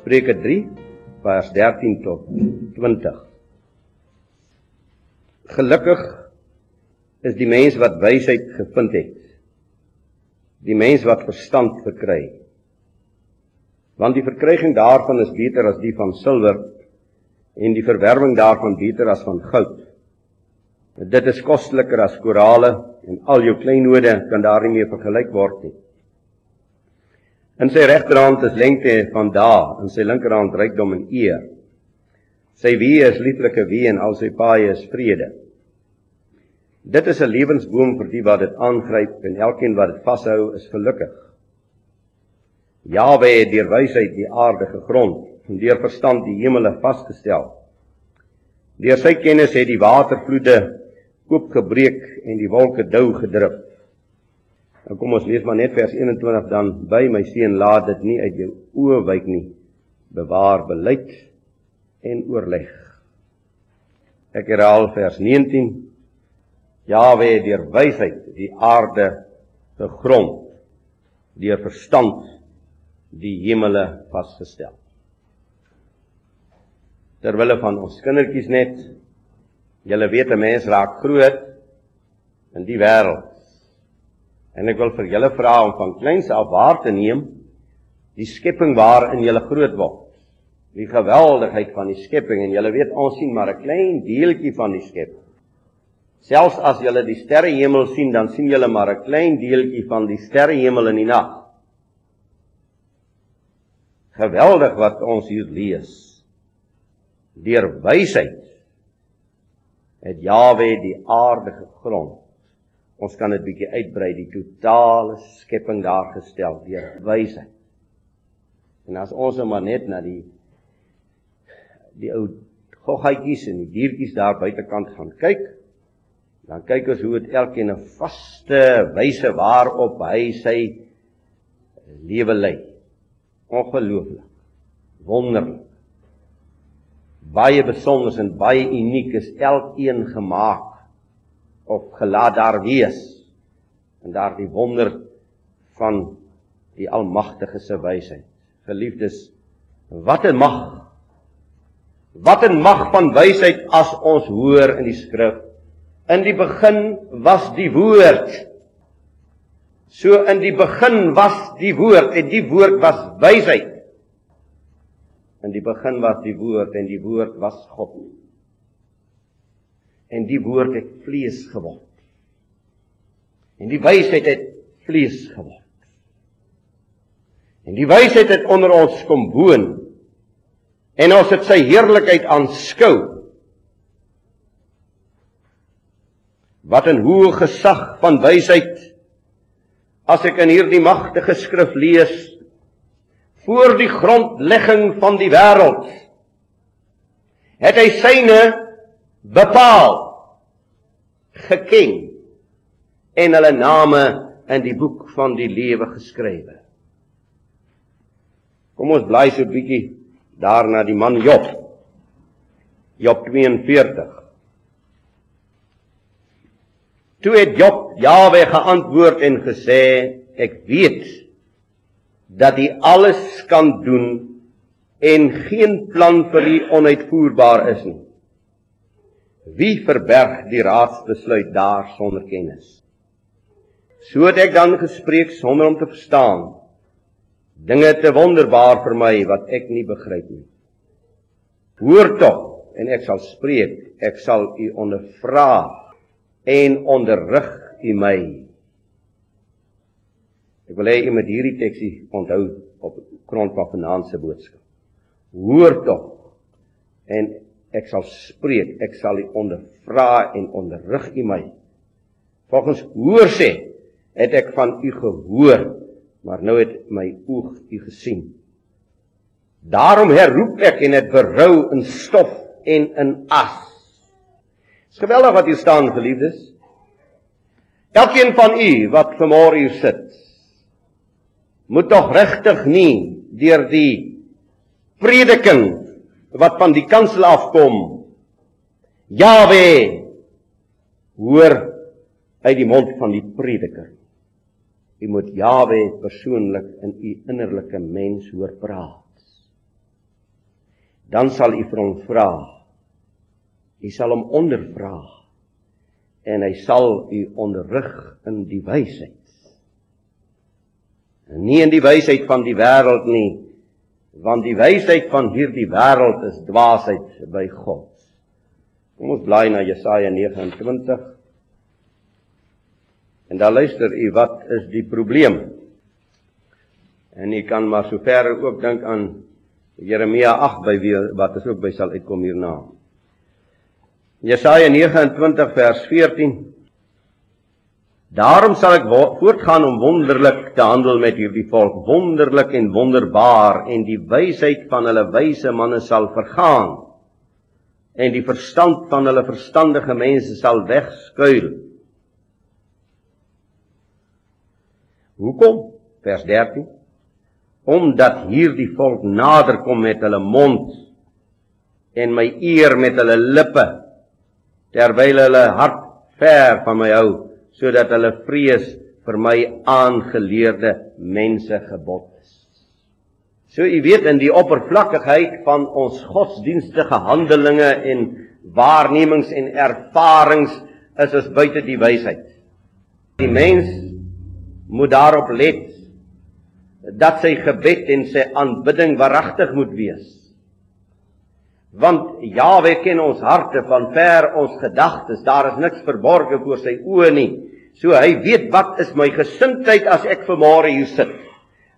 Spreuke 3 vers 13 tot 20. Gelukkig is die mens wat wysheid gevind het. Die mens wat verstand verkry. Want die verkryging daarvan is beter as die van silwer en die verwerwing daarvan beter as van goud. Dit is kosteliker as korale en al jou kleinode kan daarmee mee vergelyk word nie. In sy regterhand is lengte van dae, in sy linkerhand rykdom en eer. Sy wie is lieflike wie en al sy paaie is vrede. Dit is 'n lewensboom vir die wat dit aangryp en elkeen wat dit vashou is gelukkig. Jawe het deur wysheid die aarde gegrond en deur verstand die hemele vasgestel. Deur sy kennis het die watervloede oopgebreek en die wolke dou gedrup. Nou kom ons lees maar net vers 21 dan by my seun laat dit nie uit jou oë wyk nie. Bewaar beleid en oorleg. Ek herhaal vers 19. Jawe het deur wysheid die aarde gegrond, deur verstand die hemele vasgestel. Terwille van ons kindertjies net, julle weet 'n mens raak groot in die wêreld En ek wil vir julle vra om van kleins af waar te neem die skepping waarin julle groot word. Die geweldigheid van die skepping en julle weet ons sien maar 'n klein deeltjie van die skepping. Selfs as julle die sterrehemel sien, dan sien julle maar 'n klein deeltjie van die sterrehemel in die nag. Geweldig wat ons hier lees. Deur wysheid het Jawe die aarde gegrond Ons kan dit bietjie uitbrei die totale skepping daar gestel deur wysheid. En as ons nou maar net na die die ou goggaatjies en die diertjies daar buitekant gaan kyk, dan kyk ons hoe dit elkeen 'n vaste wyse waarop hy sy lewe lei. Ongelooflik. Wonderlik. Baie besonder en baie uniek is elkeen gemaak of gelaat daar wees en daardie wonder van die almagtige se wysheid. Geliefdes, wat 'n mag. Wat 'n mag van wysheid as ons hoor in die skrif. In die begin was die woord. So in die begin was die woord en die woord was wysheid. In die begin was die woord en die woord was God en die woord het vlees geword. En die wysheid het vlees geword. En die wysheid het onder ons kom woon. En ons het sy heerlikheid aanskou. Wat 'n hoë gesag van wysheid as ek in hierdie magtige skrif lees voor die grondlegging van die wêreld het hy syne bepaal geken en hulle name in die boek van die lewe geskrywe. Kom ons bly so 'n bietjie daarna die man Job. Job 42. Toe het Job Jawe geantwoord en gesê: Ek weet dat U alles kan doen en geen plan vir U onuitvoerbaar is nie. Wie verberg die raadsbesluit daar sonder kennis? So het ek dan gespreek sonder om te verstaan. Dinge te wonderbaar vir my wat ek nie begryp nie. Hoor tog en ek sal spreek, ek sal u ondervra en onderrig u my. Ek wil hê u moet hierdie teksie onthou op grond van vanaand se boodskap. Hoor tog en ek sal spreek, ek sal u ondervra en onderrig u my. Volgens hoor sê, het ek van u gehoor, maar nou het my oog u gesien. Daarom herroep ek en dit berou in stof en in as. Dis geweldig wat hier staan, geliefdes. Elkeen van u wat vanmôre hier sit, moet tog regtig nie deur die prediking wat van die kansel afkom. Jawe hoor uit die mond van die prediker. U moet Jawe persoonlik in u innerlike mens hoor praat. dan sal u vir hom vra. U sal hom ondervra en hy sal u onderrig in die wysheid. Nie in die wysheid van die wêreld nie, want die wysheid van hierdie wêreld is dwaasheid by God. Kom ons blaai na Jesaja 29. En dan luister u, wat is die probleem? En u kan maar sover ook dink aan Jeremia 8 by wie wat is ook by sal uitkom hierna. Jesaja 29 vers 14 Daarom sal ek voortgaan om wonderlik te handel met hierdie volk, wonderlik en wonderbaar en die wysheid van hulle wyse manne sal vergaan en die verstand van hulle verstandige mense sal wegskuil. Hoekom? Vers 13 omdat hierdie volk nader kom met hulle mond en my eer met hulle lippe terwyl hulle hart ver van my hou sodat hulle vrees vir my aangeleerde mense gebod is. So u weet in die oppervlakkigheid van ons godsdienstige handelinge en waarnemings en ervarings is ons buite die wysheid. Die mens moet daarop let dat sy gebed en sy aanbidding waaragtig moet wees. Want Jawe ken ons harte van ver ons gedagtes. Daar is niks verborge voor sy oë nie. So hy weet wat is my gesindheid as ek vanmôre hier sit.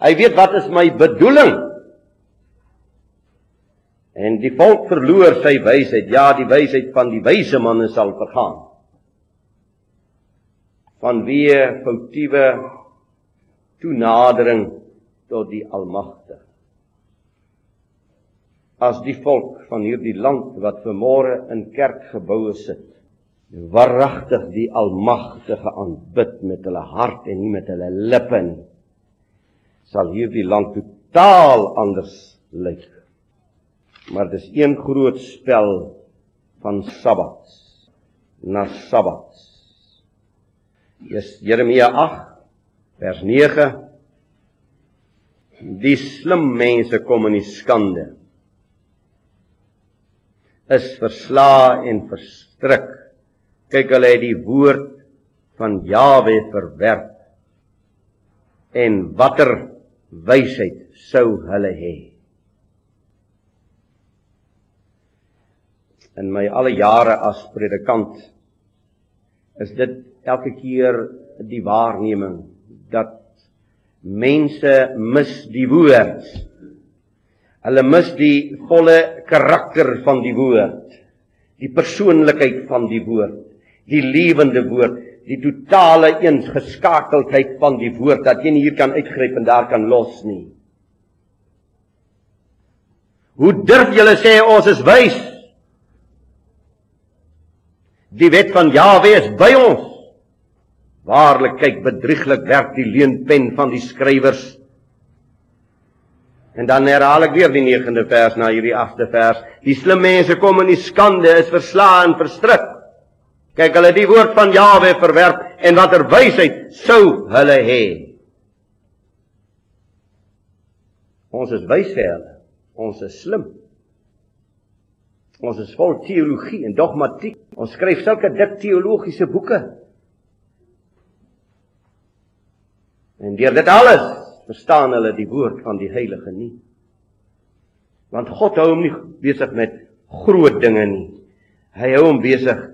Hy weet wat is my bedoeling. En die volk verloor sy wysheid. Ja, die wysheid van die wyse manne sal vergaan. Vanweë foutiewe toenadering tot die Almagtige. As die volk van hierdie land wat vanmôre in kerkgeboue sit, waaragtig die Almagtige aanbid met hulle hart en nie met hulle lippe nie, sal hierdie land totaal anders lyk. Maar dis een groot spel van Sabbats na Sabbats. Jeremia 8 vers 9 Die slim mense kom in die skande. Is versla en verstrik. Kyk hulle het die woord van Jawe verwerp. En watter wysheid sou hulle hê? In my alle jare as predikant is dit elke keer die waarneming dat mense mis die woord. Hulle mis die volle karakter van die woord, die persoonlikheid van die woord, die lewende woord, die totale eensgeskakeldheid van die woord dat jy nie hier kan uitgryp en daar kan los nie. Hoe durf julle sê ons is wys? Die wet van Jahwe is by ons. Waarlik kyk bedrieglik werk die leenpen van die skrywers. En dan herhaal ek weer die 9de vers na hierdie 8de vers. Die slim mense kom in die skande, is verslaan en verstrik. Kyk hulle die woord van Jawe verwerp en watter wysheid sou hulle hê? Ons is wys vir hulle. Ons is slim. Ons is vol teologie en dogmatiek. Ons skryf sulke dik teologiese boeke. En deur dit alles verstaan hulle die woord van die Heilige nie. Want God hou hom nie besig met groot dinge nie. Hy hou hom besig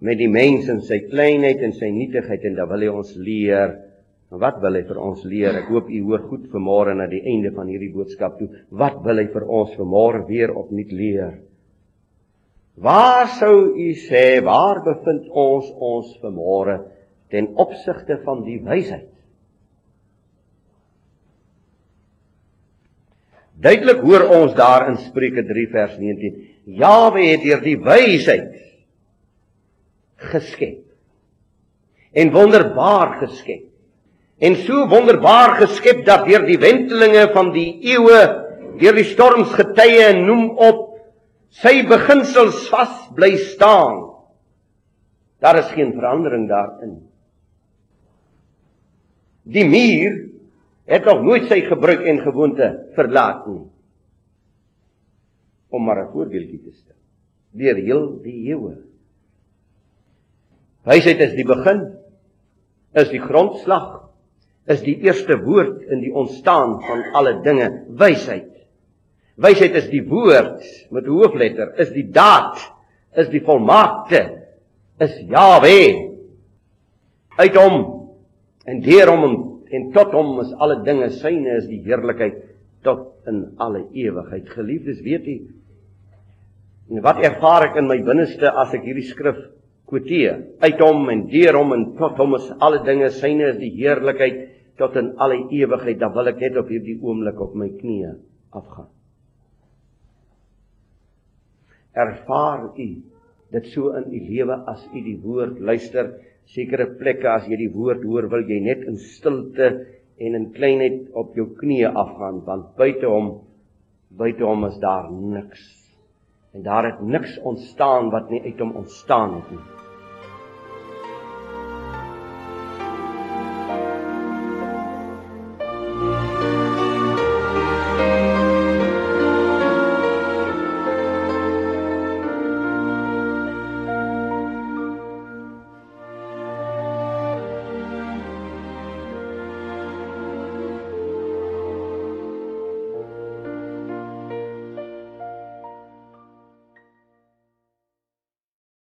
met die mens en sy kleinheid en sy nietigheid en dan wil hy ons leer. En wat wil hy vir ons leer? Ek hoop u hoor goed vanmôre na die einde van hierdie boodskap toe. Wat wil hy vir ons vanmôre weer opnuut leer? Waar sou u sê waar bevind ons ons vanmôre ten opsigte van die wysheid? Duidelik hoor ons daar in Spreuke 3 vers 19. Jawe het deur die wysheid geskep. En wonderbaar geskep. En so wonderbaar geskep dat deur die wentelinge van die eeue, deur die storms getye en noem op sy beginsels vas bly staan. Daar is geen verandering daarin. Die muur het nog nooit sy gebruik en gewoonte verlaat nie. om maar 'n voorbeeldjie te stel. Deur heel die eeue. Wysheid is die begin, is die grondslag, is die eerste woord in die ontstaan van alle dinge, wysheid. Wysheid is die woord met hoofletter, is die daad, is die volmaakte, is Jahwe. Uit hom en deur hom en tot hom is alle dinge syne is die heerlikheid tot in alle ewigheid. Geliefdes, weet u wat ervaar ek in my binneste as ek hierdie skrif kwoteer? Uit hom en deur hom en tot hom is alle dinge syne is die heerlikheid tot in alle ewigheid. Dan wil ek net op hierdie oomblik op my knieë afgaan ervaar u dit so in u lewe as u die woord luister sekere plekke as jy die woord hoor wil jy net in stilte en in kleinheid op jou knieë afgaan want buite hom buite hom is daar niks. En daar het niks ontstaan wat nie uit hom ontstaan het nie